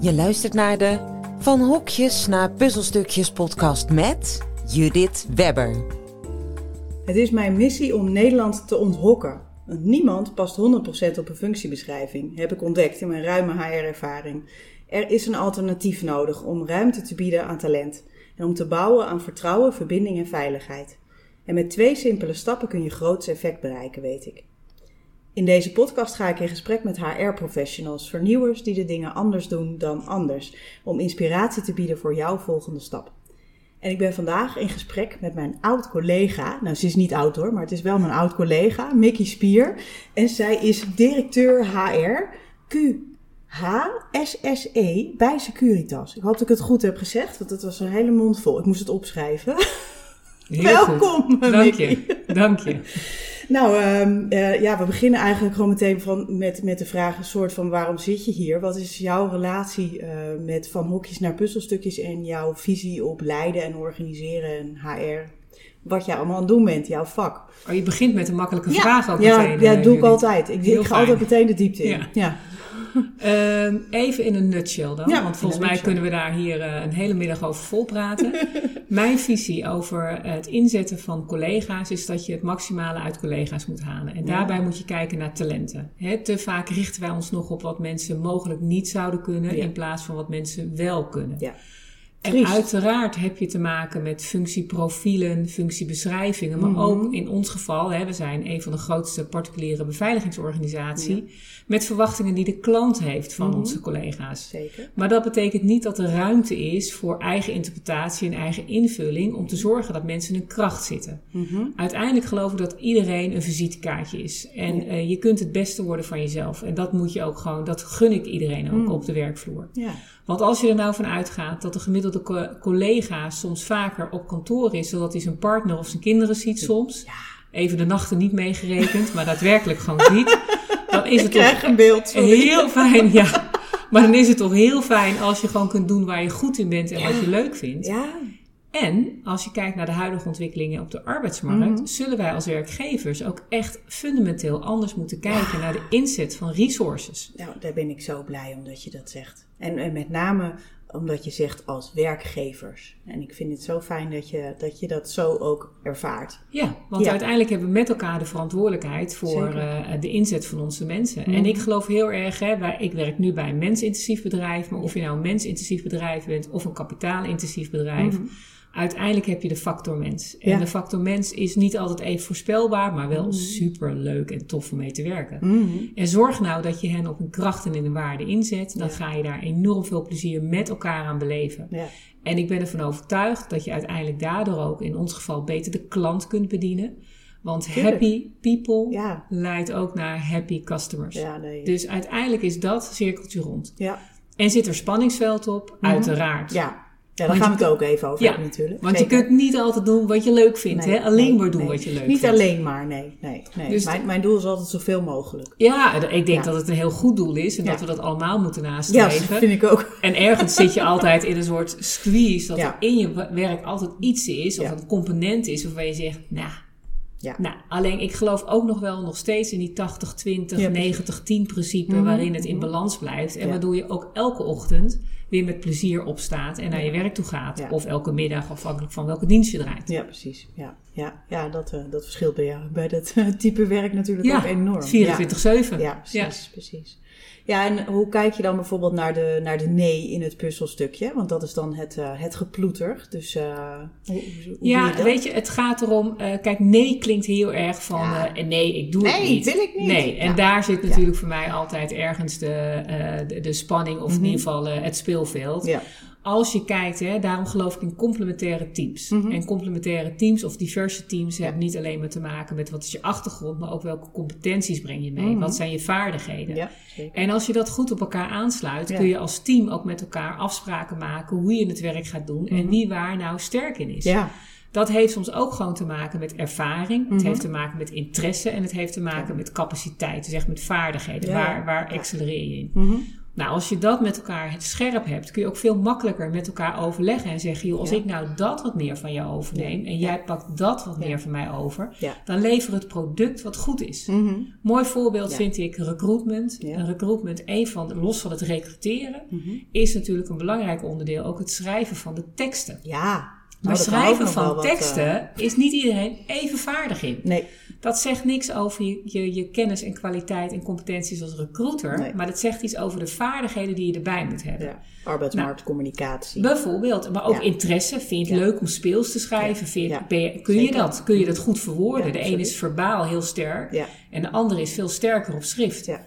Je luistert naar de Van Hokjes naar Puzzelstukjes podcast met Judith Webber. Het is mijn missie om Nederland te onthokken. Want niemand past 100% op een functiebeschrijving, heb ik ontdekt in mijn ruime HR-ervaring. Er is een alternatief nodig om ruimte te bieden aan talent en om te bouwen aan vertrouwen, verbinding en veiligheid. En met twee simpele stappen kun je groots effect bereiken, weet ik. In deze podcast ga ik in gesprek met HR-professionals, vernieuwers die de dingen anders doen dan anders, om inspiratie te bieden voor jouw volgende stap. En ik ben vandaag in gesprek met mijn oud collega. Nou, ze is niet oud hoor, maar het is wel mijn oud collega, Mickey Spier. En zij is directeur HR QHSSE bij Securitas. Ik hoop dat ik het goed heb gezegd, want het was een hele mond vol. Ik moest het opschrijven. Heel Welkom, goed. Dank Mickey. je. Dank je. Nou, ehm, eh, ja, we beginnen eigenlijk gewoon meteen van, met, met de vraag: een soort van waarom zit je hier? Wat is jouw relatie eh, met van hokjes naar puzzelstukjes en jouw visie op leiden en organiseren en HR? Wat jij allemaal aan het doen bent, jouw vak. Oh, je begint met een makkelijke vraag ja, meteen. ja, eh, dat doe ik altijd. Ik, ik ga altijd meteen de diepte in. Ja. Ehm, even in een nutshell dan, Ja, want volgens mij nutshell. kunnen we daar hier eh, een hele middag over volpraten. Mijn visie over het inzetten van collega's is dat je het maximale uit collega's moet halen. En Ja. daarbij moet je kijken naar talenten. Te vaak richten wij ons nog op wat mensen mogelijk niet zouden kunnen, Ja. in plaats van wat mensen wel kunnen. Ja. En Triest. uiteraard heb je te maken met functieprofielen, functiebeschrijvingen, maar Mhm. ook in ons geval, hè, we zijn een van de grootste particuliere beveiligingsorganisaties, met verwachtingen die de klant heeft van Mhm. onze collega's. Zeker. Maar dat betekent niet dat er ruimte is voor eigen interpretatie en eigen invulling om te zorgen dat mensen in hun kracht zitten. Mhm. Uiteindelijk geloof ik dat iedereen een visitekaartje is. En Ja. eh, je kunt het beste worden van jezelf. En dat moet je ook gewoon, dat gun ik iedereen ook op de werkvloer. Ja. Want als je er nou van uitgaat dat de gemiddelde co- collega soms vaker op kantoor is, zodat hij zijn partner of zijn kinderen ziet soms. Even de nachten niet meegerekend, maar daadwerkelijk gewoon ziet. Dan is het toch krijg een beeld. sorry. heel fijn, ja. Maar dan is het toch heel fijn als je gewoon kunt doen waar je goed in bent en wat je leuk vindt. Ja. En als je kijkt naar de huidige ontwikkelingen op de arbeidsmarkt, Mhm. zullen wij als werkgevers ook echt fundamenteel anders moeten kijken naar de inzet van resources. Nou, daar ben ik zo blij om dat je dat zegt. En, en met name omdat je zegt als werkgevers. En ik vind het zo fijn dat je dat, je dat zo ook ervaart. Ja, want Ja. uiteindelijk hebben we met elkaar de verantwoordelijkheid voor eh, de inzet van onze mensen. Mhm. En ik geloof heel erg, hè, wij, ik werk nu bij een mensintensief bedrijf, maar of je nou een mensintensief bedrijf bent of een kapitaalintensief bedrijf, Mhm. Uiteindelijk heb je de factor mens. En Ja. de factor mens is niet altijd even voorspelbaar, maar wel Mhm. super leuk en tof om mee te werken. Mhm. En zorg nou dat je hen op hun krachten en hun waarden inzet. Dan Ja. ga je daar enorm veel plezier met elkaar aan beleven. Ja. En ik ben ervan overtuigd dat je uiteindelijk daardoor ook in ons geval beter de klant kunt bedienen. Want Tuurlijk. happy people Ja. leidt ook naar happy customers. Ja, nee. Dus uiteindelijk is dat cirkeltje rond. ja. En zit er spanningsveld op? Uiteraard. Ja. Ja, daar gaan we het ook even over Ja, hebben natuurlijk. Want je kunt niet altijd doen wat je leuk vindt. Nee, hè? Alleen nee, maar doen nee. wat je leuk Niet vindt. alleen maar, nee. nee, nee. Dus- mijn, mijn doel is altijd zoveel mogelijk. Ja, ik denk Ja. dat het een heel goed doel is. En Ja. dat we dat allemaal moeten Ja, nastreven. dat vind ik ook. En ergens zit je altijd in een soort squeeze. Dat Ja. er in je werk altijd iets is. Of Ja. een component is waarvan je zegt, nou... Ja. Nou, alleen ik geloof ook nog wel nog steeds in die 80-20, Ja, precies. 90-10 principe Mhm, waarin het in mhm. balans blijft. En Ja. waardoor je ook elke ochtend weer met plezier opstaat en naar je werk toe gaat. Of elke middag, afhankelijk van welke dienst je draait. Ja, precies. Ja, ja, ja dat, eh, dat verschilt bij, jou, bij dat type werk natuurlijk ook enorm. 24-7. Ja, ja precies, precies. Ja, en hoe kijk je dan bijvoorbeeld naar de, naar de nee in het puzzelstukje? Want dat is dan het, eh, het geploeter. Dus eh, hoe, hoe, Ja, je weet je, het gaat erom. eh, kijk, nee klinkt heel erg van. Ja. eh, nee, ik doe het Nee, niet. wil ik niet. Nee, en Ja. daar zit natuurlijk voor mij altijd ergens de, de, de spanning, of in Mhm. ieder geval het speelveld. Als je kijkt, hè, daarom geloof ik in complementaire teams. Mhm. En complementaire teams of diverse teams hebben niet alleen maar te maken met wat is je achtergrond, maar ook welke competenties breng je mee. Mhm. Wat zijn je vaardigheden? ja. En als je dat goed op elkaar aansluit, Ja. kun je als team ook met elkaar afspraken maken hoe je het werk gaat doen en Mhm. wie waar nou sterk in is. Ja, Dat heeft soms ook gewoon te maken met ervaring. Het heeft te maken met interesse en het heeft te maken Ja. met capaciteit. Dus echt met vaardigheden. Ja, Waar, waar accelereer je in? Nou, als je dat met elkaar het scherp hebt, kun je ook veel makkelijker met elkaar overleggen en zeggen: joh, als Ja. ik nou dat wat meer van jou overneem en jij pakt dat wat meer van mij over, dan leveren we het product wat goed is. Mhm. Mooi voorbeeld vind ik recruitment. Een recruitment, een van, los van het recruteren, Mhm. is natuurlijk een belangrijk onderdeel ook het schrijven van de teksten. Ja. Maar Nou, ook schrijven van wat, eh, teksten is niet iedereen even vaardig in. nee, Dat zegt niks over je, je, je kennis en kwaliteit en competenties als recruiter, Nee. maar dat zegt iets over de vaardigheden die je erbij moet hebben. ja. arbeidsmarktcommunicatie. Bijvoorbeeld, maar ook Ja. interesse. Vind je het leuk om speels te schrijven? Vind je- Ja. ben je- kun je dat? Kun je dat goed verwoorden? De een is verbaal heel sterk en de andere is veel sterker op schrift. Ja.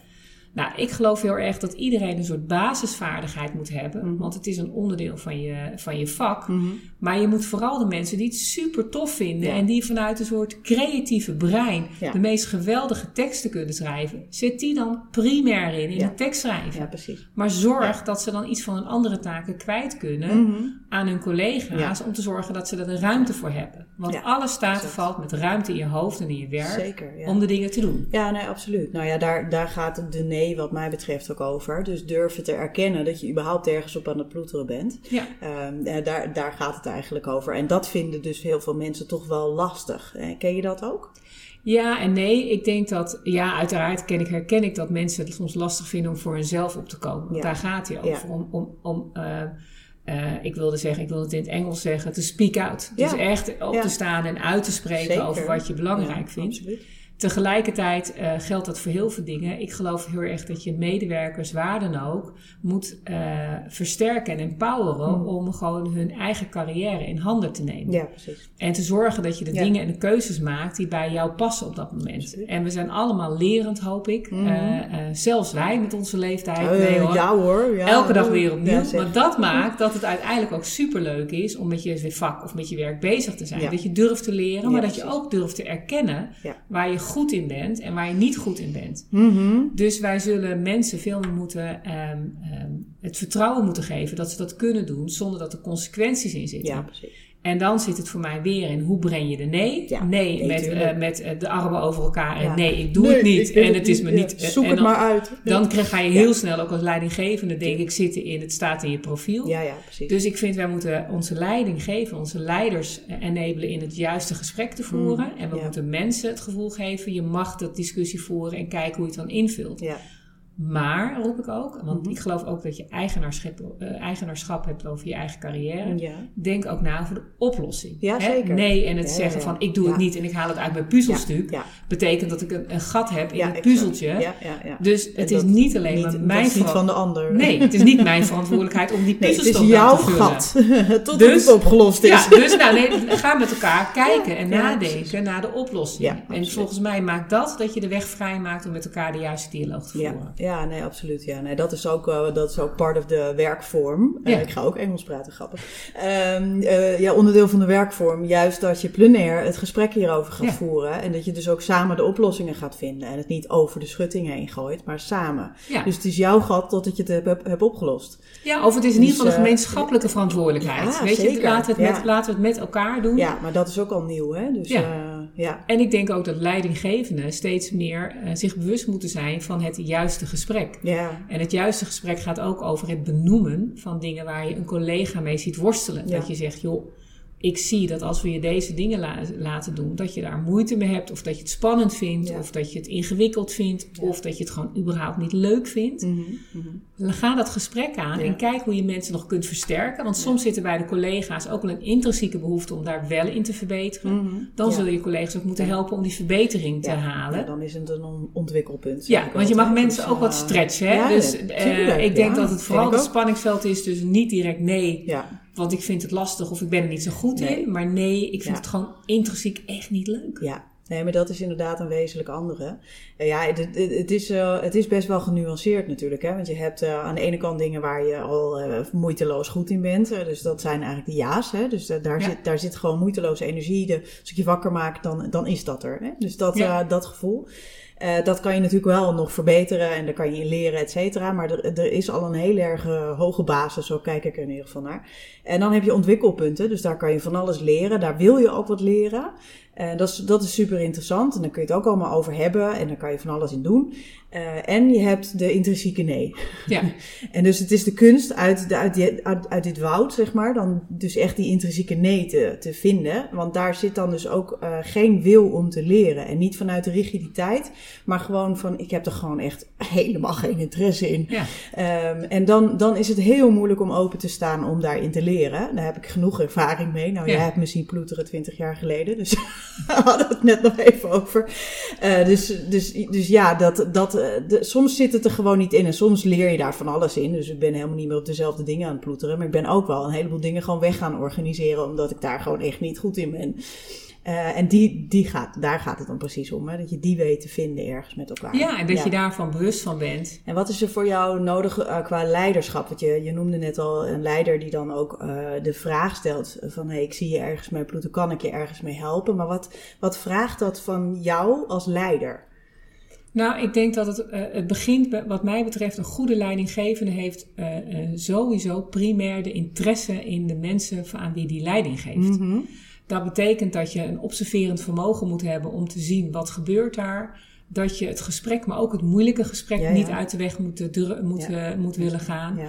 Nou, ik geloof heel erg dat iedereen een soort basisvaardigheid moet hebben, Mhm. want het is een onderdeel van je, van je vak. Mhm. Maar je moet vooral de mensen die het super tof vinden Ja. en die vanuit een soort creatieve brein Ja. de meest geweldige teksten kunnen schrijven, zet die dan primair in, in Ja. de tekst schrijven. ja, precies. Maar zorg dat ze dan iets van hun andere taken kwijt kunnen Mhm. aan hun collega's om te zorgen dat ze er de ruimte voor hebben. Want alles staat en valt met ruimte in je hoofd en in je werk Zeker, om de dingen te doen. Ja, nee, absoluut. Nou ja, daar, daar gaat de nee wat mij betreft ook over. Dus durven te erkennen dat je überhaupt ergens op aan het ploeteren bent. Ja. Ehm, eh, daar, daar gaat het eigenlijk over. En dat vinden dus heel veel mensen toch wel lastig. Ken je dat ook? Ja en nee, ik denk dat, ja, uiteraard ken ik, herken ik dat mensen het soms lastig vinden om voor hunzelf op te komen. Want Ja. daar gaat hij over. Ja. Om, om, om eh, eh, ik wilde zeggen, ik wil het in het Engels zeggen, te speak out. Ja. Dus echt op Ja. te staan en uit te spreken Zeker. over wat je belangrijk Ja, vindt. Absoluut. Tegelijkertijd eh, geldt dat voor heel veel dingen. Ik geloof heel erg dat je medewerkers, waar dan ook, moet eh, versterken en empoweren Hmm. om gewoon hun eigen carrière in handen te nemen. Ja, precies. En te zorgen dat je de Ja. dingen en de keuzes maakt die bij jou passen op dat moment. En we zijn allemaal lerend, hoop ik. Mhm. Eh, zelfs wij met onze leeftijd. Eh, nee, hoor. ja hoor. Ja, Elke dag weer opnieuw. Maar dat maakt dat het uiteindelijk ook superleuk is om met je vak of met je werk bezig te zijn. Dat je durft te leren, maar dat je ook durft te erkennen waar je goed in bent en waar je niet goed in bent. Mhm. Dus wij zullen mensen veel meer moeten ehm, ehm, het vertrouwen moeten geven dat ze dat kunnen doen zonder dat er consequenties in zitten. Ja, precies. En dan zit het voor mij weer in hoe breng je de nee? Ja, nee, nee, met, eh, met eh, de armen over elkaar en Ja. nee, ik doe Nee, het niet en het is me niet. eh, Zoek en het maar uit. dan krijg- ga je heel snel ook als leidinggevende denk ik zitten in het staat in je profiel. Ja, ja, precies. Dus ik vind wij moeten onze leiding geven, onze leiders enabelen in het juiste gesprek te voeren. Mm, en we moeten mensen het gevoel geven, je mag dat discussie voeren en kijken hoe je het dan invult. ja. Maar, roep ik ook, want Mhm. ik geloof ook dat je eigenaarschap, eh, eigenaarschap hebt over je eigen carrière. ja. Denk ook na over de oplossing. Ja, Hè? zeker. Nee en het Ja, zeggen van ik doe het niet en ik haal het uit mijn puzzelstuk. Betekent dat ik een, een gat heb in het puzzeltje. Ja, ja, ja. Dus het is niet alleen niet, maar dat mijn is niet van de ander. Nee, het is niet mijn verantwoordelijkheid om die Nee, het puzzels is toch wel jouw te vullen. gat. Tot Dus- het opgelost is. Dus nou, nee, ga met elkaar kijken en nadenken naar de oplossing. En volgens mij maakt dat dat je de weg vrij maakt om met elkaar de juiste dialoog te voeren. Ja, nee, absoluut. Ja, nee, dat, is ook, dat is ook part of de werkvorm. Eh, ik ga ook Engels praten, grappig. Ehm, eh, ja, onderdeel van de werkvorm. Juist dat je plenair het gesprek hierover gaat Ja. voeren. En dat je dus ook samen de oplossingen gaat vinden. En het niet over de schutting heen gooit, maar samen. Ja. Dus het is jouw gat totdat je het hebt, opgelost. Ja, of het is in ieder Dus, geval een eh, gemeenschappelijke verantwoordelijkheid. Weet je, zeker. laten we, het met, laten we het met elkaar doen. Ja, maar dat is ook al nieuw, hè? Dus Ja. Ja. En ik denk ook dat leidinggevenden steeds meer eh, zich bewust moeten zijn van het juiste gesprek. Ja, En het juiste gesprek gaat ook over het benoemen van dingen waar je een collega mee ziet worstelen. Ja. Dat je zegt, joh, ik zie dat als we je deze dingen la- laten doen, dat je daar moeite mee hebt, of dat je het spannend vindt, Ja. of dat je het ingewikkeld vindt, of dat je het gewoon überhaupt niet leuk vindt. Mhm, mhm. Dan ga dat gesprek aan Ja. en kijk hoe je mensen nog kunt versterken. Want soms zitten bij de collega's ook wel een intrinsieke behoefte om daar wel in te verbeteren. Mhm. Dan Ja. zullen je collega's ook moeten Ja. helpen om die verbetering te Ja, halen. ja, Ja, dan is het een on- ontwikkelpunt. ik want je mag mensen ook wat stretchen. Hè? ja, dus ja, eh, ik denk ja, dat het vooral het spanningsveld is. Dus niet direct nee, Ja, want ik vind het lastig of ik ben er niet zo goed Nee. in. Maar nee, ik vind Ja. het gewoon intrinsiek echt niet leuk. ja. Nee, maar dat is inderdaad een wezenlijk andere. Ja, het, het, is, eh, het is best wel genuanceerd natuurlijk. Hè? Want je hebt eh, aan de ene kant dingen waar je al eh, moeiteloos goed in bent. Dus dat zijn eigenlijk de ja's. Hè? Dus daar, Ja. zit, daar zit gewoon moeiteloze energie. De, als ik je wakker maak, dan, dan is dat er. Hè? Dus dat, Ja. dat gevoel. Uh, dat kan je natuurlijk wel nog verbeteren en daar kan je in leren, et cetera. Maar er, er is al een heel erg uh, hoge basis, zo kijk ik er in ieder geval naar. En dan heb je ontwikkelpunten, dus daar kan je van alles leren. Daar wil je ook wat leren. En dat is, dat is super interessant en daar kun je het ook allemaal over hebben en daar kan je van alles in doen. Uh, en je hebt de intrinsieke nee. Ja. en dus het is de kunst uit, de, uit, die, uit, uit, dit woud, zeg maar, dan dus echt die intrinsieke nee te, te vinden. Want daar zit dan dus ook uh, geen wil om te leren. En niet vanuit de rigiditeit, maar gewoon van, ik heb er gewoon echt helemaal geen interesse in. Ja. Um, en dan, dan is het heel moeilijk om open te staan om daarin te leren. Daar heb ik genoeg ervaring mee. Nou, Ja. jij hebt me zien ploeteren twintig jaar geleden, dus we hadden het net nog even over. Uh, dus, dus, dus ja, dat, dat, de, soms zit het er gewoon niet in en soms leer je daar van alles in. Dus ik ben helemaal niet meer op dezelfde dingen aan het ploeteren. Maar ik ben ook wel een heleboel dingen gewoon weg gaan organiseren, omdat ik daar gewoon echt niet goed in ben. Uh, en die, die gaat, daar gaat het dan precies om, hè? dat je die weet te vinden ergens met elkaar. Ja, en dat ja. je daarvan bewust van bent. En wat is er voor jou nodig uh, qua leiderschap? Want je, je noemde net al een leider die dan ook uh, de vraag stelt van... hé, hey, ik zie je ergens mee ploeten, kan ik je ergens mee helpen? Maar wat, wat vraagt dat van jou als leider? Nou, ik denk dat het, uh, het begint, wat mij betreft, een goede leidinggevende heeft uh, uh, sowieso primair de interesse in de mensen aan wie die leiding geeft. Mhm. Dat betekent dat je een observerend vermogen moet hebben om te zien wat gebeurt daar. Dat je het gesprek, maar ook het moeilijke gesprek, ja, ja. niet uit de weg moet, moet, ja. moet willen gaan.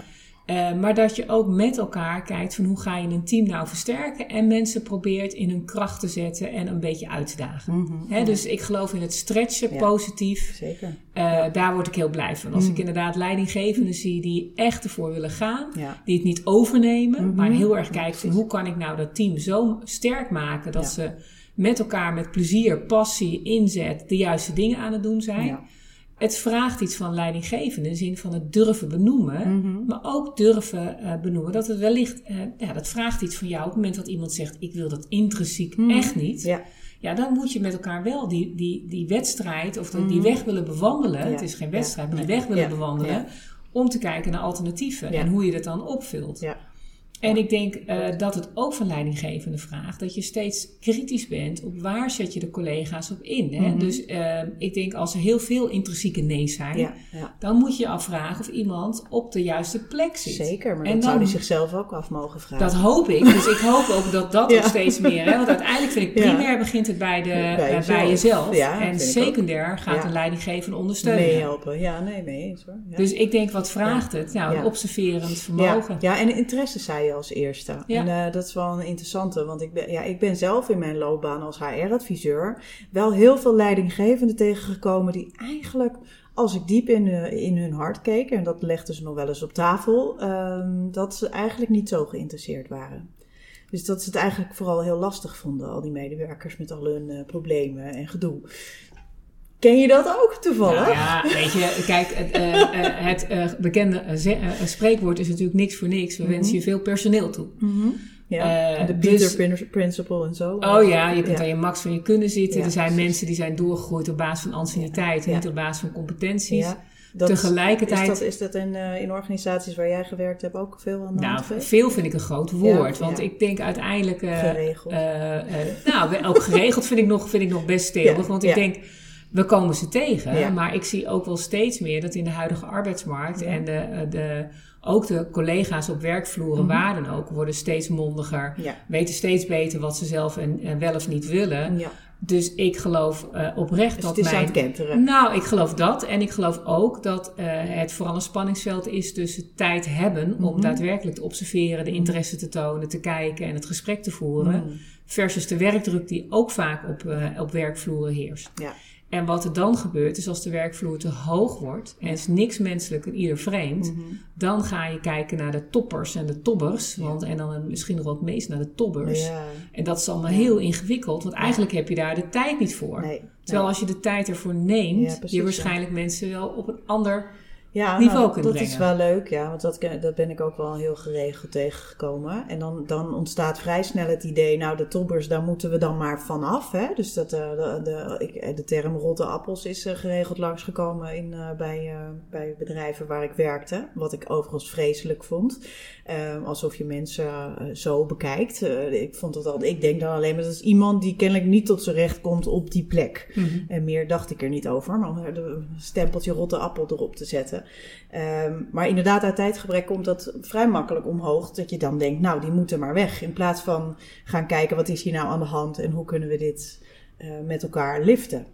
Uh, maar dat je ook met elkaar kijkt van hoe ga je een team nou versterken en mensen probeert in hun kracht te zetten en een beetje uit te dagen. He, dus ik geloof in het stretchen, ja. positief. Zeker. Uh, ja. Daar word ik heel blij van. Als mm. ik inderdaad leidinggevenden zie die echt ervoor willen gaan, die het niet overnemen, mm-hmm. maar heel erg kijken van hoe kan ik nou dat team zo sterk maken dat ze met elkaar met plezier, passie, inzet de juiste dingen aan het doen zijn het vraagt iets van leidinggevende in de zin van het durven benoemen, mm-hmm. maar ook durven uh, benoemen dat het wellicht, uh, ja, dat vraagt iets van jou op het moment dat iemand zegt: Ik wil dat intrinsiek mm-hmm. echt niet. Ja. Ja, dan moet je met elkaar wel die, die, die wedstrijd of de, die mm-hmm. weg willen bewandelen. Ja. Het is geen wedstrijd, maar die weg willen bewandelen. Om te kijken naar alternatieven en hoe je dat dan opvult. Ja. En ik denk uh, dat het ook van leidinggevende vraagt dat je steeds kritisch bent op waar zet je de collega's op in. Hè? Mm-hmm. Dus uh, ik denk als er heel veel intrinsieke nee's zijn, ja, ja. dan moet je afvragen of iemand op de juiste plek zit. Zeker, maar en dat dan, zou hij zichzelf ook af mogen vragen. Dat hoop ik. Dus ik hoop ook dat dat Ja. ook steeds meer. Hè? Want uiteindelijk vind ik primair begint het bij, de, Bij bij jezelf. bij jezelf. Ja, en secundair gaat de leidinggevende ondersteunen. Meehelpen, ja, nee, mee eens hoor. Ja. Dus ik denk, wat vraagt het? Nou, een observerend vermogen. ja, en interesse zei je als eerste. Ja. En uh, dat is wel een interessante, want ik ben, ja, ik ben zelf in mijn loopbaan als HR-adviseur wel heel veel leidinggevenden tegengekomen die eigenlijk, als ik diep in, uh, in hun hart keek, en dat legden ze nog wel eens op tafel, uh, dat ze eigenlijk niet zo geïnteresseerd waren. Dus dat ze het eigenlijk vooral heel lastig vonden, al die medewerkers met al hun uh, problemen en gedoe. Ken je dat ook toevallig? Nou ja, weet je, kijk, het, uh, uh, het uh, bekende spreekwoord is natuurlijk niks voor niks. We mm -hmm. wensen je veel personeel toe. Mm -hmm. Ja, de Peter dus, Principle en zo. Oh ja, je kunt ja. aan je max van je kunnen zitten. Ja, er zijn precies. mensen die zijn doorgegroeid op basis van anciëniteit, Ja. niet op basis van competenties. Ja. Dat Tegelijkertijd. Is dat, is dat in, uh, in organisaties waar jij gewerkt hebt ook veel aan de Nou, veel vind ik een groot woord. Ja, want ja. ik denk uiteindelijk. Uh, geregeld. Uh, nou, ook geregeld vind ik nog, vind ik nog best stevig. Want ik denk. We komen ze tegen, Ja. maar ik zie ook wel steeds meer dat in de huidige arbeidsmarkt en de, de, ook de collega's op werkvloeren, Mhm. waar dan ook, worden steeds mondiger, Ja. weten steeds beter wat ze zelf en, en wel of niet willen. Dus ik geloof uh, oprecht Dus dat het is mijn... aan het kenteren. Nou, ik geloof dat. En ik geloof ook dat uh, het vooral een spanningsveld is tussen tijd hebben Mhm. om daadwerkelijk te observeren, de interesse te tonen, te kijken en het gesprek te voeren. Mhm. Versus de werkdruk die ook vaak op, uh, op werkvloeren heerst. Ja. En wat er dan gebeurt, is als de werkvloer te hoog wordt, en is niks menselijk en ieder vreemd, Mhm. dan ga je kijken naar de toppers en de tobbers. Ja. Want, en dan misschien nog het meest naar de tobbers. Ja. En dat is allemaal Ja. heel ingewikkeld, want eigenlijk heb je daar de tijd niet voor. Nee. Terwijl als je de tijd ervoor neemt, je waarschijnlijk mensen wel op een ander ja, niveau nou, kunt dat brengen. is wel leuk, ja, want dat, dat ben ik ook wel heel geregeld tegengekomen. En dan, dan ontstaat vrij snel het idee, nou de tobbers, daar moeten we dan maar vanaf. Hè? Dus dat, eh, de, de, ik, de term rotte appels is eh, geregeld langsgekomen in, eh, bij, eh, bij bedrijven waar ik werkte. Wat ik overigens vreselijk vond. Eh, alsof je mensen eh, zo bekijkt. Eh, ik, vond dat al, ik denk dan alleen maar, dat is iemand die kennelijk niet tot zijn recht komt op die plek. Mhm. En meer dacht ik er niet over, maar om er een stempeltje rotte appel erop te zetten. Ehm, maar inderdaad, uit tijdgebrek komt dat vrij makkelijk omhoog. Dat je dan denkt, nou, die moeten maar weg. In plaats van gaan kijken, wat is hier nou aan de hand en hoe kunnen we dit eh, met elkaar liften.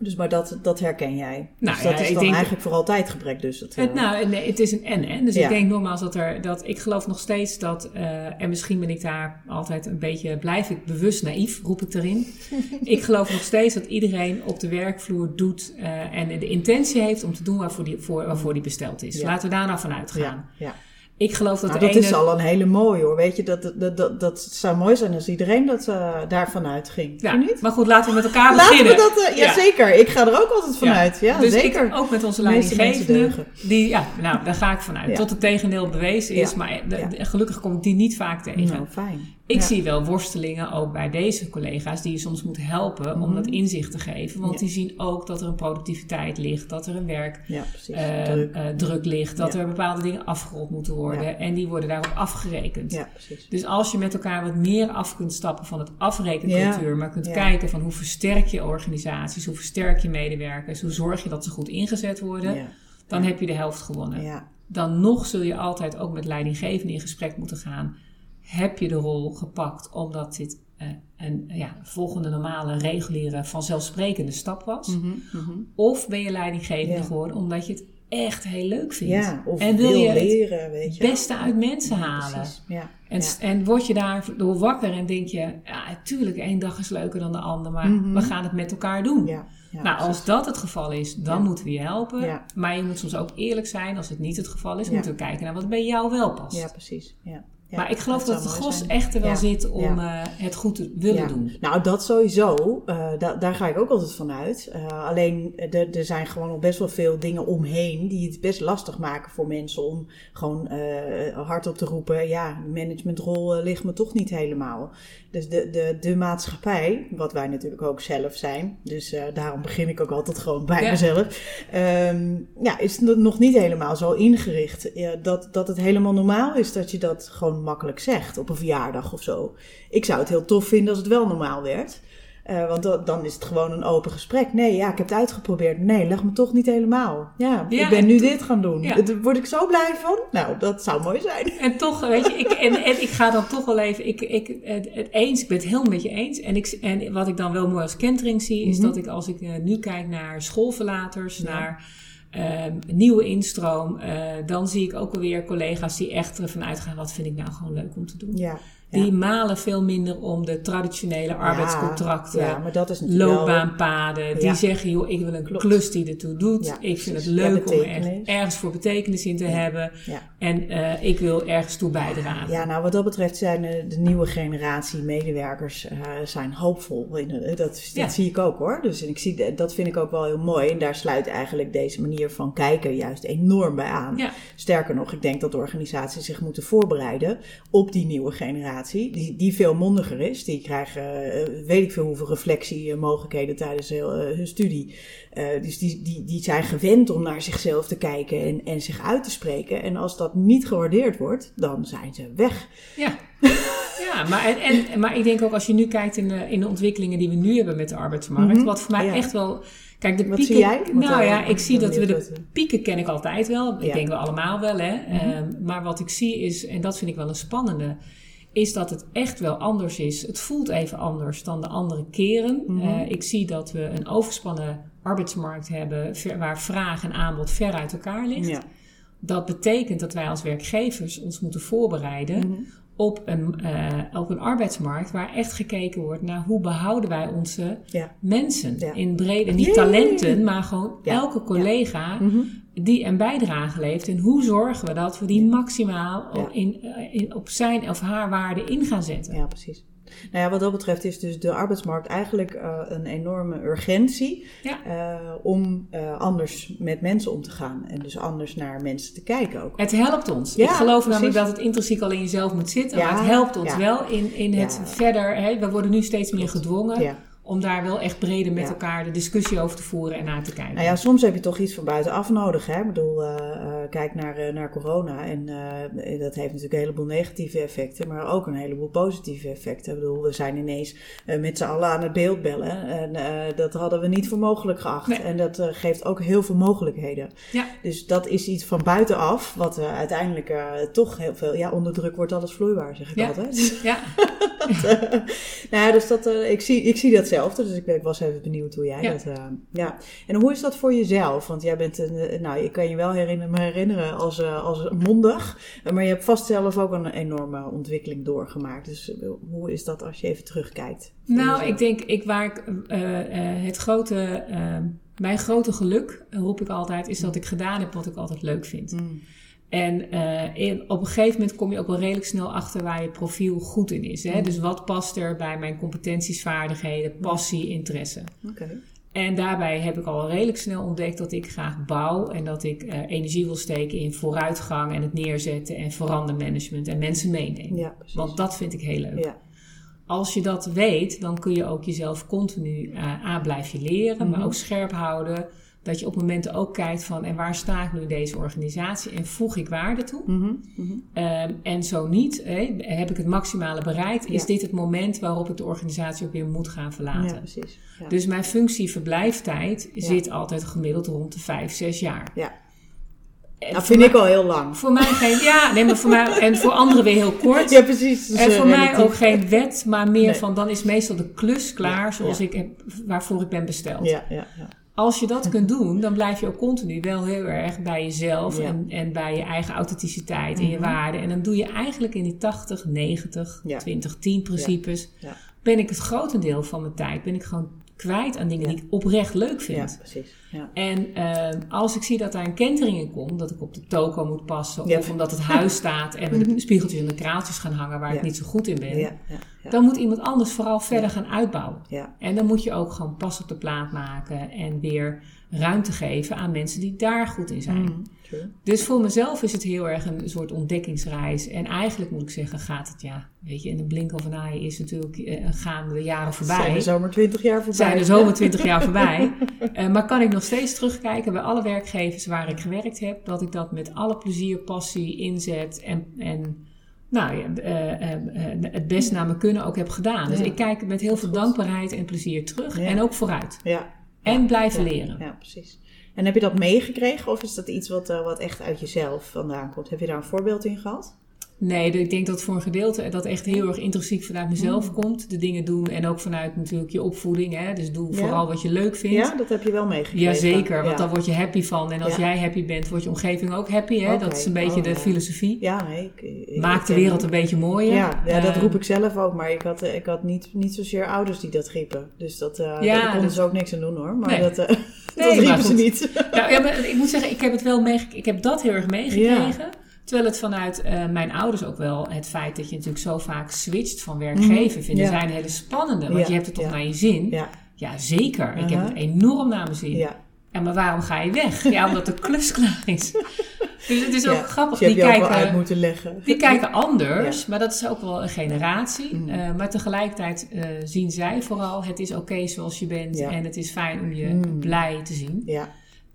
Dus maar dat, dat herken jij. Nou dus dat ja, is dan denk- eigenlijk vooral tijdgebrek. Dus dat, Het, eh, nou, nee, het is een en-en. Dus Ja. ik denk nogmaals dat er, dat ik geloof nog steeds dat, eh, en misschien ben ik daar altijd een beetje, blijf ik bewust naïef, roep ik erin. ik geloof nog steeds dat iedereen op de werkvloer doet eh, en de intentie heeft om te doen waarvoor die, voor, waarvoor die besteld is. Ja. Laten we daar nou van uitgaan. ja, ja. Ik geloof dat Nou, dat ene... is al een hele mooie hoor. Weet je, dat, dat, dat, dat zou mooi zijn als iedereen dat, eh, daarvan uitging. Ja, niet? maar goed, laten we met elkaar Laten beginnen. we dat, eh, ja, Ja. zeker. Ik ga er ook altijd vanuit. Ja, dus zeker. Ik, ook met onze leidinggevende. Die, ja, nou, daar ga ik vanuit. Tot het tegendeel bewezen is. Maar de- gelukkig kom ik die niet vaak tegen. Nou, fijn. Ik Ja. zie wel worstelingen ook bij deze collega's die je soms moet helpen om Mhm. dat inzicht te geven. Want Ja. die zien ook dat er een productiviteit ligt, dat er een werkdruk Ja. Druk. druk ligt, dat er bepaalde dingen afgerond moeten worden. En die worden daarop afgerekend. Dus als je met elkaar wat meer af kunt stappen van het afrekencultuur, maar kunt kijken van hoe versterk je organisaties, hoe versterk je medewerkers, hoe zorg je dat ze goed ingezet worden, dan heb je de helft gewonnen. Dan nog zul je altijd ook met leidinggevenden in gesprek moeten gaan. Heb je de rol gepakt omdat dit eh, een ja, volgende normale, reguliere, vanzelfsprekende stap was? Mhm, mhm. Of ben je leidinggevende Ja. geworden omdat je het echt heel leuk vindt? ja, of en wil wil je het leren, weet je. beste uit mensen halen? En, en word je daardoor wakker en denk je, ja, tuurlijk, één dag is leuker dan de ander, maar Mhm. we gaan het met elkaar doen. Ja. Nou, als dat het geval is, dan Ja. moeten we je helpen. Ja. Maar je moet soms ook eerlijk zijn. Als het niet het geval is, moeten we kijken naar wat bij jou wel past. Ja, precies. Ja. Ja, maar ik geloof dat, het mooi gros zijn. echt er wel Ja. zit om Ja. eh, het goed te willen doen. Nou, dat sowieso. Eh, da- daar ga ik ook altijd van uit. Eh, alleen, er zijn gewoon nog best wel veel dingen omheen die het best lastig maken voor mensen om gewoon hardop te roepen: ja, de managementrol ligt me toch niet helemaal. Dus de, de, de maatschappij, wat wij natuurlijk ook zelf zijn, dus eh, daarom begin ik ook altijd gewoon bij Ja. mezelf, ehm, ja, is nog niet helemaal zo ingericht ja, dat, dat het helemaal normaal is dat je dat gewoon makkelijk zegt op een verjaardag of zo. Ik zou het heel tof vinden als het wel normaal werd. Eh, want dan, dan is het gewoon een open gesprek. Nee, ja, ik heb het uitgeprobeerd. Nee, leg me toch niet helemaal. Ja, Ja, ik ben en nu dit gaan doen. Ja. Daar word ik zo blij van. Nou, dat zou mooi zijn. En toch, weet je, ik, en, en ik ga dan toch wel even, ik, ik, het, het eens, ik ben het helemaal met je eens. En, ik, en wat ik dan wel mooi als kentering zie, is Mhm. dat ik als ik eh, nu kijk naar schoolverlaters, Ja. naar ehm, nieuwe instroom, eh, dan zie ik ook alweer collega's die echt ervan uitgaan, wat vind ik nou gewoon leuk om te doen. Ja, Die ja. malen veel minder om de traditionele arbeidscontracten, Ja, maar dat is natuurlijk wel- loopbaanpaden. Die zeggen, joh, ik wil een Klopt. klus die ertoe doet. Ik vind het leuk om er, ergens voor betekenis in te hebben. En eh, ik wil ergens toe bijdragen. Ja, nou wat dat betreft zijn de, de nieuwe generatie medewerkers eh, zijn hoopvol. In, eh, dat dat zie ik ook hoor. Dus ik zie, dat vind ik ook wel heel mooi. En daar sluit eigenlijk deze manier van kijken juist enorm bij aan. Sterker nog, ik denk dat organisaties zich moeten voorbereiden op die nieuwe generatie. Die, die veel mondiger is. Die krijgen eh, weet ik veel hoeveel reflectiemogelijkheden tijdens heel, eh, hun studie. Eh, dus die, die, die zijn gewend om naar zichzelf te kijken en, en zich uit te spreken. En als dat niet gewaardeerd wordt, dan zijn ze weg. Ja, ja maar, en, en, maar ik denk ook als je nu kijkt in de, in de ontwikkelingen die we nu hebben met de arbeidsmarkt, Mhm. wat voor mij Ja. echt wel. Kijk, de Wat pieken. zie jij? Nou ja, ik zie dat we de pieken ken ik altijd wel. Ik Ja. denk we allemaal wel, hè. Mhm. Ehm, maar wat ik zie is, en dat vind ik wel een spannende, is dat het echt wel anders is. Het voelt even anders dan de andere keren. Mhm. Eh, ik zie dat we een overspannen arbeidsmarkt hebben waar vraag en aanbod ver uit elkaar ligt. Ja. Dat betekent dat wij als werkgevers ons moeten voorbereiden Mhm. Op, een, eh, op een arbeidsmarkt waar echt gekeken wordt naar hoe behouden wij onze Ja. mensen. Ja. In brede, niet talenten, maar gewoon Ja. elke collega Mhm. die een bijdrage levert. En hoe zorgen we dat we die maximaal in, eh, in, op zijn of haar waarde in gaan zetten. ja, precies. Nou ja, wat dat betreft is dus de arbeidsmarkt eigenlijk uh, een enorme urgentie Ja. uh, om uh, anders met mensen om te gaan en dus anders naar mensen te kijken ook. Het helpt ons. Ja, ik geloof precies. namelijk dat het intrinsiek al in jezelf moet zitten, Ja, maar het helpt ons wel in, in het verder. Hè, we worden nu steeds meer gedwongen. Om daar wel echt breder met Ja. elkaar de discussie over te voeren en naar te kijken. Nou ja, soms heb je toch iets van buitenaf nodig. Hè? Ik bedoel, eh, eh, kijk naar, eh, naar corona. En dat heeft natuurlijk een heleboel negatieve effecten, maar ook een heleboel positieve effecten. Ik bedoel, we zijn ineens met z'n allen aan het beeld bellen. En dat hadden we niet voor mogelijk geacht. Nee. En dat geeft ook heel veel mogelijkheden. Ja. Dus dat is iets van buitenaf, wat uiteindelijk toch heel veel... Ja, onder druk wordt alles vloeibaar, zeg ik Ja. altijd. Ja. nou ja, dus dat, ik, zie, ik zie Dus ik was even benieuwd hoe jij Ja. dat... eh, ja. En hoe is dat voor jezelf? Want jij bent, een, eh, nou, ik kan je wel herinneren, me herinneren als, eh, als mondig. Maar je hebt vast zelf ook een enorme ontwikkeling doorgemaakt. Dus hoe is dat als je even terugkijkt? Nou, jezelf? ik denk, ik, waar ik het grote, mijn grote geluk, roep ik altijd, is dat ik gedaan heb wat ik altijd leuk vind. Mm. En eh, in, op een gegeven moment kom je ook wel redelijk snel achter waar je profiel goed in is. Hè? Mm. Dus wat past er bij mijn competenties, vaardigheden, passie, interesse. En daarbij heb ik al redelijk snel ontdekt dat ik graag bouw en dat ik eh, energie wil steken in vooruitgang en het neerzetten en verandermanagement en mensen meenemen. Ja. Want dat vind ik heel leuk. Ja. Als je dat weet, dan kun je ook jezelf continu eh aan blijven leren, maar Mhm. ook scherp houden. Dat je op momenten ook kijkt van en waar sta ik nu in deze organisatie en voeg ik waarde toe? Mhm, mhm. Ehm, en zo niet, heb ik het maximale bereikt, is Ja. dit het moment waarop ik de organisatie ook weer moet gaan verlaten. Ja, precies. Ja. Dus mijn functie-verblijftijd Ja. zit altijd gemiddeld rond de 5, 6 jaar. ja. En Dat vind ik al heel lang. Voor mij geen, ja, nee, maar voor mij, en voor anderen weer heel kort. Ja, precies. Dus, En eh, voor mij relatief. ook geen wet, maar meer Nee. van dan is meestal de klus klaar Ja, zoals ja. ik heb, waarvoor ik ben besteld. Ja, ja, ja. Als je dat kunt doen, dan blijf je ook continu wel heel erg bij jezelf Ja. en, en bij je eigen authenticiteit en je Mhm. waarden. En dan doe je eigenlijk in die 80, 90, Ja. 20, 10 principes, Ja. ben ik het grotendeel van mijn tijd, ben ik gewoon kwijt aan dingen Ja. die ik oprecht leuk vind. Ja, precies. Ja. En eh, als ik zie dat daar een kentering in komt, dat ik op de toko moet passen, Ja. of omdat het huis staat en we de spiegeltjes en de kraaltjes gaan hangen waar ik niet zo goed in ben, Ja, ja, ja. dan moet iemand anders vooral verder gaan uitbouwen. ja. En dan moet je ook gewoon pas op de plaat maken en weer ruimte geven aan mensen die daar goed in zijn. True. Dus voor mezelf is het heel erg een soort ontdekkingsreis. En eigenlijk moet ik zeggen, gaat het ja, weet je, in de blink of een is natuurlijk, eh, gaan de jaren voorbij Zijn er zomaar 20 jaar voorbij? zijn er zomaar 20 jaar voorbij. Eh, maar kan ik nog steeds terugkijken bij alle werkgevers waar ik gewerkt heb, dat ik dat met alle plezier, passie, inzet en, en nou ja, eh, het best naar mijn kunnen ook heb gedaan. Dus Ja. ik kijk met heel veel dankbaarheid en plezier terug Ja. en ook vooruit. Ja. En blijven leren. Ja, precies. En heb je dat meegekregen of is dat iets wat, eh, wat echt uit jezelf vandaan komt? Heb je daar een voorbeeld in gehad? Nee, ik denk dat voor een gedeelte dat echt heel erg intrinsiek vanuit mezelf Mm. komt. De dingen doen en ook vanuit natuurlijk je opvoeding. Hè? Dus doe Ja. vooral wat je leuk vindt. Ja, dat heb je wel meegekregen. Jazeker, want ja. daar word je happy van. En als Ja. jij happy bent, wordt je omgeving ook happy. Hè? Dat is een beetje Oh, de filosofie. Ja, nee. Ik, ik- Maak ik de wereld een beetje mooier. Ja, dat Eh, roep ik zelf ook, maar ik had, eh, ik had niet, niet zozeer ouders die dat riepen. Dus dat, eh daar konden dat- ze ook niks aan doen hoor. Maar Nee. dat, Nee, dat riepen ze niet. Nou, ja, maar ik moet zeggen, ik heb het wel meege- ik heb dat heel erg meegekregen. Terwijl het vanuit eh, mijn ouders ook wel het feit dat je natuurlijk zo vaak switcht van werkgever vinden. Mhm. Ja. zijn een hele spannende. Want Ja, je hebt het toch naar je zin. Ja, zeker. Ik heb het enorm naar mijn zin. ja. En maar waarom ga je weg? Ja, omdat de klus klaar is. Dus het is ook ja. grappig. Dus die kijken, uit moeten leggen. Die kijken anders, maar dat is ook wel een generatie. Mhm. Eh, maar tegelijkertijd eh, zien zij vooral, het is oké zoals je bent Ja. en het is fijn om je Mhm. blij te zien. Ja,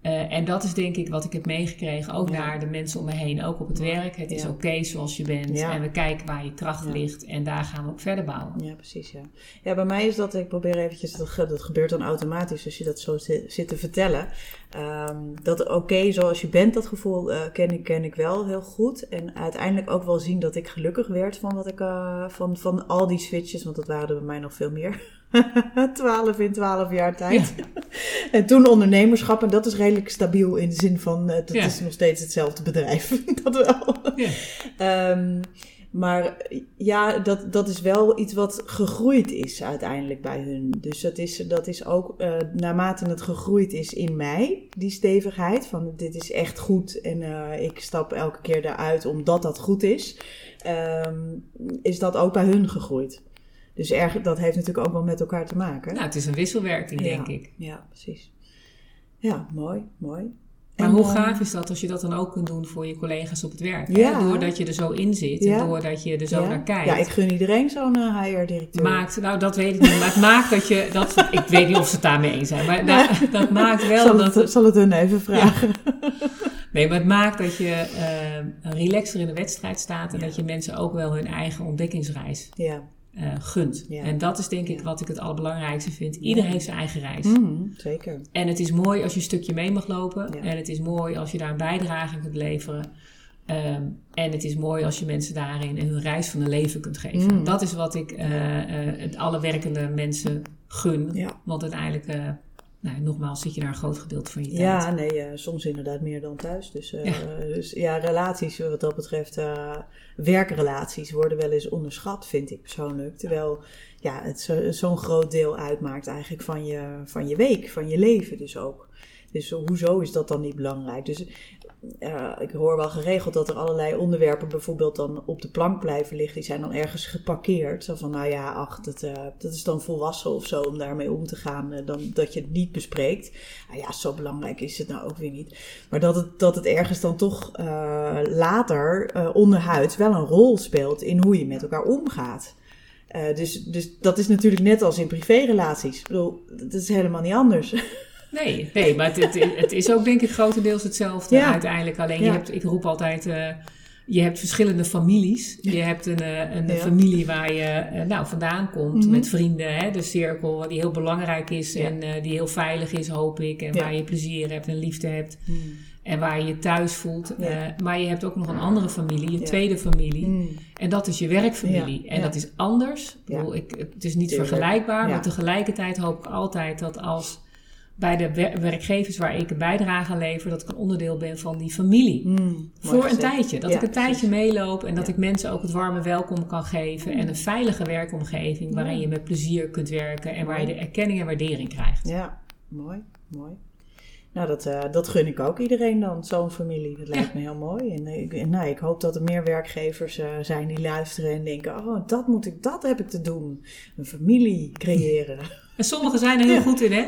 Eh, en dat is denk ik wat ik heb meegekregen, ook Ja. naar de mensen om me heen, ook op het werk. Het is oké zoals je bent Ja. en we kijken waar je kracht ligt en daar gaan we op verder bouwen. ja, precies. Ja. ja, bij mij is dat, ik probeer eventjes, dat, ge- dat gebeurt dan automatisch als je dat zo zit, zit te vertellen. Ehm, dat oké zoals je bent, dat gevoel eh, ken, ik, ken ik wel heel goed. En uiteindelijk ook wel zien dat ik gelukkig werd van, wat ik, eh, van, van al die switches, want dat waren er bij mij nog veel meer. 12 in 12 jaar tijd. En toen ondernemerschap, en dat is redelijk stabiel in de zin van, eh, het Ja. is nog steeds hetzelfde bedrijf. dat wel. Ja. Ehm, maar ja, dat, dat is wel iets wat gegroeid is uiteindelijk bij hun. Dus dat is, dat is ook eh, naarmate het gegroeid is in mij, die stevigheid. Van dit is echt goed en eh, ik stap elke keer eruit omdat dat goed is. ehm, is dat ook bij hun gegroeid. Dus erg, dat heeft natuurlijk ook wel met elkaar te maken. Nou, het is een wisselwerking, Ja. denk ik. Ja, precies. Ja, mooi, mooi. Maar En, hoe eh, gaaf is dat als je dat dan ook kunt doen voor je collega's op het werk? Ja. Hè? Doordat je er zo in zit Ja. en doordat je er zo ja. naar kijkt. Ja, ik gun iedereen zo'n eh, HR-directeur. Maakt, nou dat weet ik niet, maar het maakt dat je, dat, ik weet niet of ze het daarmee eens zijn, maar dat, dat maakt wel zal, dat, het, zal het hun even vragen. nee, maar het maakt dat je eh, relaxer in de wedstrijd staat en dat je mensen ook wel hun eigen ontdekkingsreis Eh, gunt. Ja. En dat is denk ik Ja. wat ik het allerbelangrijkste vind. Iedereen heeft zijn eigen reis. Mhm, zeker. En het is mooi als je een stukje mee mag lopen. Ja. En het is mooi als je daar een bijdrage kunt leveren. Ehm, en het is mooi als je mensen daarin hun reis van hun leven kunt geven. Mm. Dat is wat ik eh, eh, het alle werkende mensen gun. Want uiteindelijk, nou, nogmaals, zit je daar een groot gedeelte van je tijd. Ja, nee, eh, soms inderdaad meer dan thuis. Dus, eh, Ja. dus ja, relaties wat dat betreft, eh, werkrelaties worden wel eens onderschat, vind ik persoonlijk. Terwijl ja, het zo- zo'n groot deel uitmaakt eigenlijk van je, van je week, van je leven dus ook. Dus hoezo is dat dan niet belangrijk? Dus ik hoor wel geregeld dat er allerlei onderwerpen bijvoorbeeld dan op de plank blijven liggen. Die zijn dan ergens geparkeerd. Zo van, nou ja, ach, dat, eh, dat is dan volwassen of zo om daarmee om te gaan. eh, dan dat je het niet bespreekt. Nou ja, zo belangrijk is het nou ook weer niet. Maar dat het, dat het ergens dan toch eh, later onderhuids wel een rol speelt in hoe je met elkaar omgaat. Dus, dus dat is natuurlijk net als in privérelaties. Ik bedoel, dat is helemaal niet anders. Nee, nee maar het, het, het is ook denk ik grotendeels hetzelfde Ja. uiteindelijk. Alleen je hebt, ik roep altijd, eh, je hebt verschillende families. Je hebt een, eh, een Ja. familie waar je eh, nou, vandaan komt Mhm. met vrienden. Hè, de cirkel die heel belangrijk is en die heel veilig is, hoop ik. En waar je plezier hebt en liefde hebt. En waar je je thuis voelt. Maar je hebt ook nog een andere familie, je tweede familie. Mm. En dat is je werkfamilie. En dat is anders. Ik Ja. bedoel, ik, het is niet Tuurlijk. vergelijkbaar. Maar tegelijkertijd hoop ik altijd dat als bij de wer- werkgevers waar ik een bijdrage aan lever, dat ik een onderdeel ben van die familie. Mm. Mooi Voor een tijdje. Dat Ja, ik een tijdje meeloop en dat Ja. ik mensen ook het warme welkom kan geven. En een veilige werkomgeving waarin je met plezier kunt werken en waar je de erkenning en waardering krijgt. Ja, mooi, mooi. Nou, dat, eh, dat gun ik ook iedereen dan, zo'n familie. Dat lijkt me heel mooi. En, eh, ik, en nou, ik hoop dat er meer werkgevers eh, zijn die luisteren en denken... oh, dat, moet ik, dat heb ik te doen. Een familie creëren. En sommigen zijn er heel goed in, hè?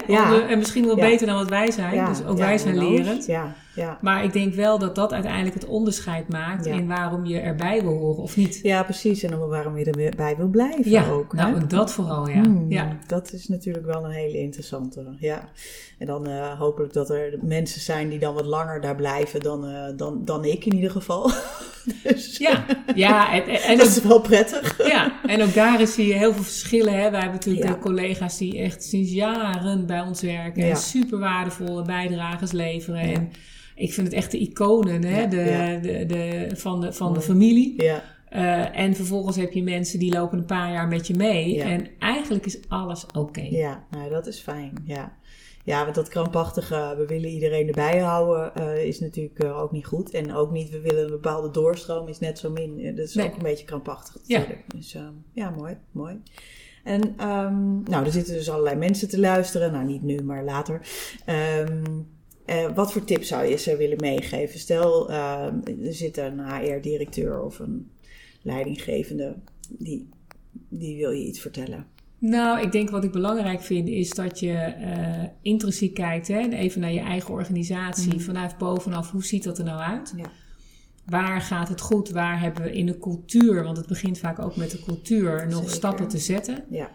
En misschien wel beter dan wat wij zijn. dus ook wij zijn lerend. Ja, ja. Maar ik denk wel dat dat uiteindelijk het onderscheid maakt in waarom je erbij wil horen of niet. ja, precies. En waarom je erbij wil blijven Ja, ook. nou hè? en dat vooral, ja. Hmm, ja. Dat is natuurlijk wel een hele interessante. Ja. En dan eh, hopelijk dat er mensen zijn die dan wat langer daar blijven dan, eh, dan, dan ik in ieder geval. dus Ja, ja, en, en, en dat ook, is wel prettig. ja, en ook daarin zie je heel veel verschillen. Hè. Wij hebben natuurlijk Ja. collega's die echt sinds jaren bij ons werken Ja. en super waardevolle bijdrages leveren. Ja. En ik vind het echt de iconen hè, Ja, de, ja. De, de, van, de, van de familie. Ja, Eh, en vervolgens heb je mensen die lopen een paar jaar met je mee. Ja. En eigenlijk is alles oké. ja nou, dat is fijn. Ja. ja, want dat krampachtige, we willen iedereen erbij houden, eh, is natuurlijk eh, ook niet goed. En ook niet, we willen een bepaalde doorstroom, is net zo min. Dat is Nee. ook een beetje krampachtig Ja. natuurlijk. Dus eh, ja, mooi, mooi. En ehm, nou, er zitten dus allerlei mensen te luisteren. Nou, niet nu, maar later. Ehm, eh, wat voor tips zou je ze willen meegeven? Stel, ehm, er zit een HR-directeur of een leidinggevende, die, die wil je iets vertellen. Nou, ik denk wat ik belangrijk vind is dat je eh, intrinsiek kijkt. Hè? en Even naar je eigen organisatie. Mhm. Vanuit bovenaf, hoe ziet dat er nou uit? Ja. Waar gaat het goed? Waar hebben we in de cultuur, want het begint vaak ook met de cultuur, nog Zeker. stappen te zetten. Ja,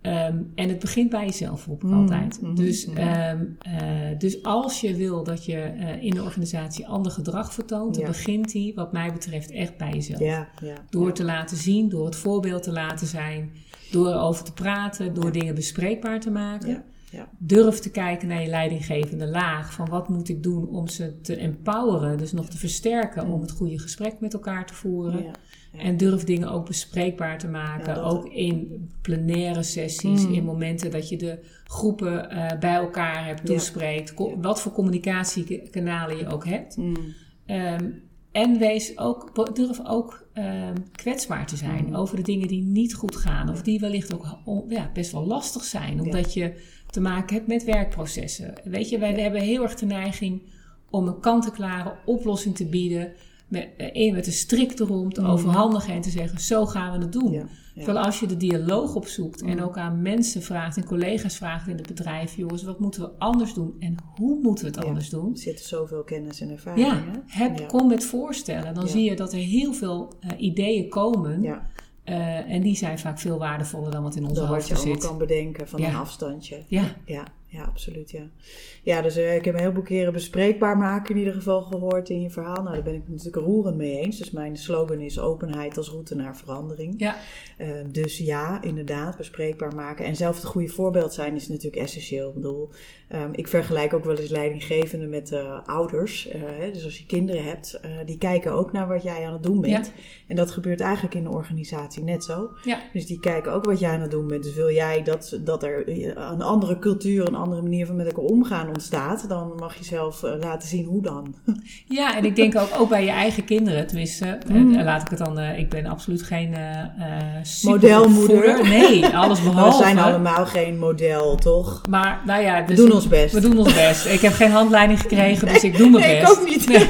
Ehm, en het begint bij jezelf, ik Mhm, altijd. mhm, Dus, ehm, eh, dus als je wil dat je eh, in de organisatie ander gedrag vertoont, dan begint die, wat mij betreft, echt bij jezelf. ja, ja. Door te laten zien, door het voorbeeld te laten zijn, door erover te praten, door dingen bespreekbaar te maken. Ja. Durf te kijken naar je leidinggevende laag. Van wat moet ik doen om ze te empoweren, dus nog te versterken om het goede gesprek met elkaar te voeren. Ja, ja. En durf dingen ook bespreekbaar te maken. Ook in plenaire sessies, Mm. in momenten dat je de groepen eh, bij elkaar hebt, toespreekt. Wat voor communicatiekanalen je ook hebt. Mm, Ehm, en wees ook, durf ook ehm, kwetsbaar te zijn Mm. over de dingen die niet goed gaan. Of die wellicht ook ja, best wel lastig zijn. Omdat je te maken hebt met werkprocessen. Weet je, wij hebben heel erg de neiging om een kant-en-klare oplossing te bieden. met, eh, met een strik erom te overhandigen en te zeggen: zo gaan we het doen. Ja. Terwijl als je de dialoog opzoekt en Mm. ook aan mensen vraagt en collega's vraagt in het bedrijf: jongens, wat moeten we anders doen en hoe moeten we het anders doen? Er zit zoveel kennis en ervaring. Ja, heb, kom met voorstellen. Dan zie je dat er heel veel eh, ideeën komen. Ja, eh, en die zijn vaak veel waardevoller dan wat in onze dat wat je allemaal zit. kan bedenken van Ja. een afstandje. Ja, Ja, ja, absoluut. Ja, ja dus eh, ik heb een heleboel keren bespreekbaar maken in ieder geval gehoord in je verhaal. Nou, daar ben ik natuurlijk roerend mee eens. Dus mijn slogan is openheid als route naar verandering. ja, Eh, dus ja, inderdaad, bespreekbaar maken. En zelf het goede voorbeeld zijn is natuurlijk essentieel. Ik bedoel, ehm, ik vergelijk ook wel eens leidinggevenden met eh, ouders. Hè, dus als je kinderen hebt, die kijken ook naar wat jij aan het doen bent. Ja. En dat gebeurt eigenlijk in de organisatie net zo. ja. Dus die kijken ook wat jij aan het doen bent. Dus wil jij dat, dat er een andere cultuur, een andere manier van met elkaar omgaan ontstaat, dan mag je zelf eh, laten zien hoe dan. Ja, en ik denk ook, ook bij je eigen kinderen, tenminste, eh, Mm. laat ik het dan, eh, ik ben absoluut geen eh eh, Modelmoeder. Nee, alles behalve. we zijn allemaal geen model, toch? Maar nou ja, We dus doen ons best. We doen ons best. Ik heb geen handleiding gekregen, dus ik doe mijn nee, ik best. ook niet. Nee.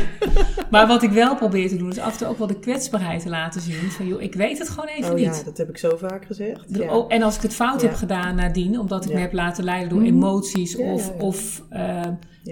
Maar wat ik wel probeer te doen, is af en toe ook wel de kwetsbaarheid te laten zien. Van joh, ik weet het gewoon even Oh niet. ja, dat heb ik zo vaak gezegd. De- Ja. oh, en als ik het fout Ja. heb gedaan nadien, omdat ik Ja. me heb laten leiden door Mhm. Emoties Ja, of, of eh,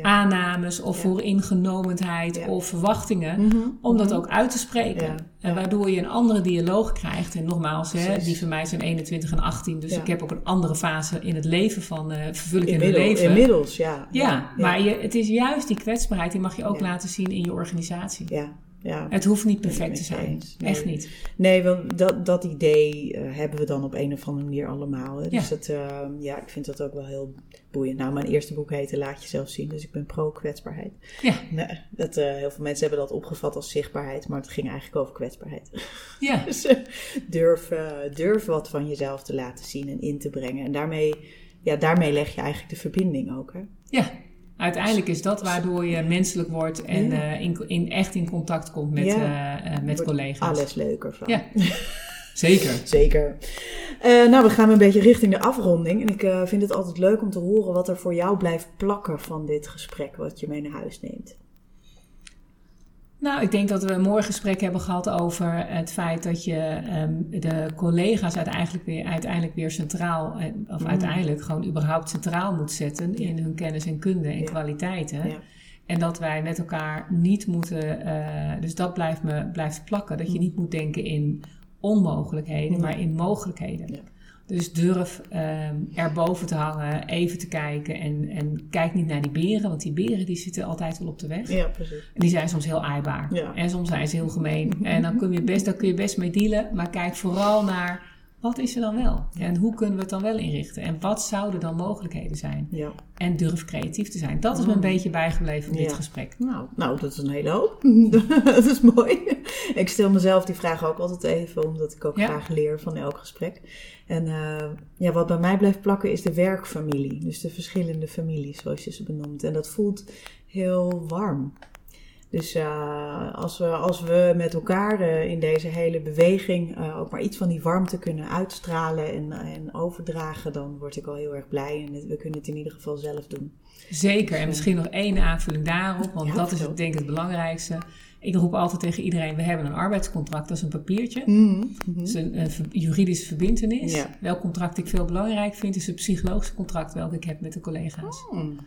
aannames of vooringenomenheid of verwachtingen, Mhm, om dat mhm. ook uit te spreken. En waardoor je een andere dialoog krijgt. En nogmaals, hè, die van mij zijn 21 en 18, dus ik heb ook een andere fase in het leven van eh vervul ik in mijn Inmiddels, leven. inmiddels, ja. Ja, maar je, het is juist die kwetsbaarheid, die mag je ook laten zien in je organisatie. Ja, ja. Het hoeft niet perfect te zijn. Nee. Echt niet. Nee, want dat, dat idee eh, hebben we dan op een of andere manier allemaal. Hè? Dus Ja. dat, eh, ja, ik vind dat ook wel heel boeiend. Nou, mijn eerste boek heette Laat jezelf zien, dus ik ben pro-kwetsbaarheid. Ja, Nee, dat, eh, heel veel mensen hebben dat opgevat als zichtbaarheid, maar het ging eigenlijk over kwetsbaarheid. ja. Dus eh, durf, durf wat van jezelf te laten zien en in te brengen. En daarmee, ja, daarmee leg je eigenlijk de verbinding ook. Hè? ja. Uiteindelijk is dat waardoor je menselijk wordt en Ja. eh, in, in, echt in contact komt met, Ja. eh, eh, met collega's. Alles leuker van. Ja, zeker. Zeker. Nou, we gaan een beetje richting de afronding. En ik vind het altijd leuk om te horen wat er voor jou blijft plakken van dit gesprek, wat je mee naar huis neemt. Nou, ik denk dat we een mooi gesprek hebben gehad over het feit dat je ehm, de collega's uiteindelijk weer, uiteindelijk weer centraal, eh, of Mm. uiteindelijk gewoon überhaupt centraal moet zetten in hun kennis en kunde en Ja. kwaliteiten. Ja. En dat wij met elkaar niet moeten, eh, dus dat blijft me blijft plakken, dat je niet moet denken in onmogelijkheden, Mm. maar in mogelijkheden. Ja. Dus durf ehm erboven te hangen, even te kijken en, en kijk niet naar die beren, want die beren die zitten altijd wel op de weg. Ja, precies. En die zijn soms heel aaibaar. Ja. En soms zijn ze heel gemeen. En dan kun je best, daar kun je best mee dealen. Maar kijk vooral naar wat is er dan wel? En hoe kunnen we het dan wel inrichten? En wat zouden dan mogelijkheden zijn? Ja. En durf creatief te zijn. Dat is me een beetje bijgebleven van dit gesprek. Nou, nou, dat is een hele hoop. dat is mooi. Ik stel mezelf die vraag ook altijd even, omdat ik ook graag leer van elk gesprek. En eh, ja, wat bij mij blijft plakken is de werkfamilie. Dus de verschillende families, zoals je ze benoemt. En dat voelt heel warm. Dus eh, als, we, als we met elkaar eh, in deze hele beweging eh, ook maar iets van die warmte kunnen uitstralen en, en overdragen, dan word ik al heel erg blij. En we kunnen het in ieder geval zelf doen. Zeker. En misschien nog één aanvulling daarop. Want Ja, dat is denk ik het belangrijkste. Ik roep altijd tegen iedereen, we hebben een arbeidscontract. Dat is een papiertje. Mhm. Dat is een, juridische verbintenis. Ja. Welk contract ik veel belangrijk vind, is het psychologische contract welke ik heb met de collega's. Hmm.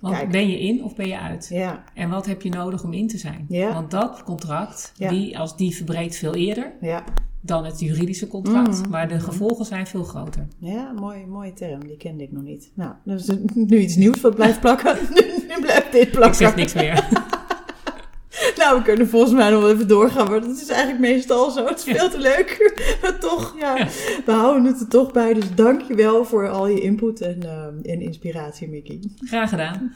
Want Kijk. ben je in of ben je uit? Ja, En wat heb je nodig om in te zijn? Ja. Want dat contract, Ja. die, als die verbreekt veel eerder dan het juridische contract. Mhm. Maar de gevolgen zijn veel groter. Ja, mooie, mooie term. Die kende ik nog niet. Nou, dus nu iets nieuws wat blijft plakken. nu blijft dit plakken. Ik zeg niks meer. Nou, we kunnen volgens mij nog wel even doorgaan, maar dat is eigenlijk meestal zo. Het is veel te leuk. Maar toch, ja, we houden het er toch bij. Dus dank je wel voor al je input en, eh, en inspiratie, Mickey. Graag gedaan.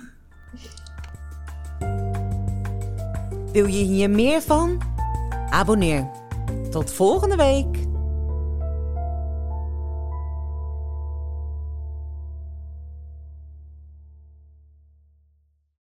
Wil je hier meer van? Abonneer. Tot volgende week.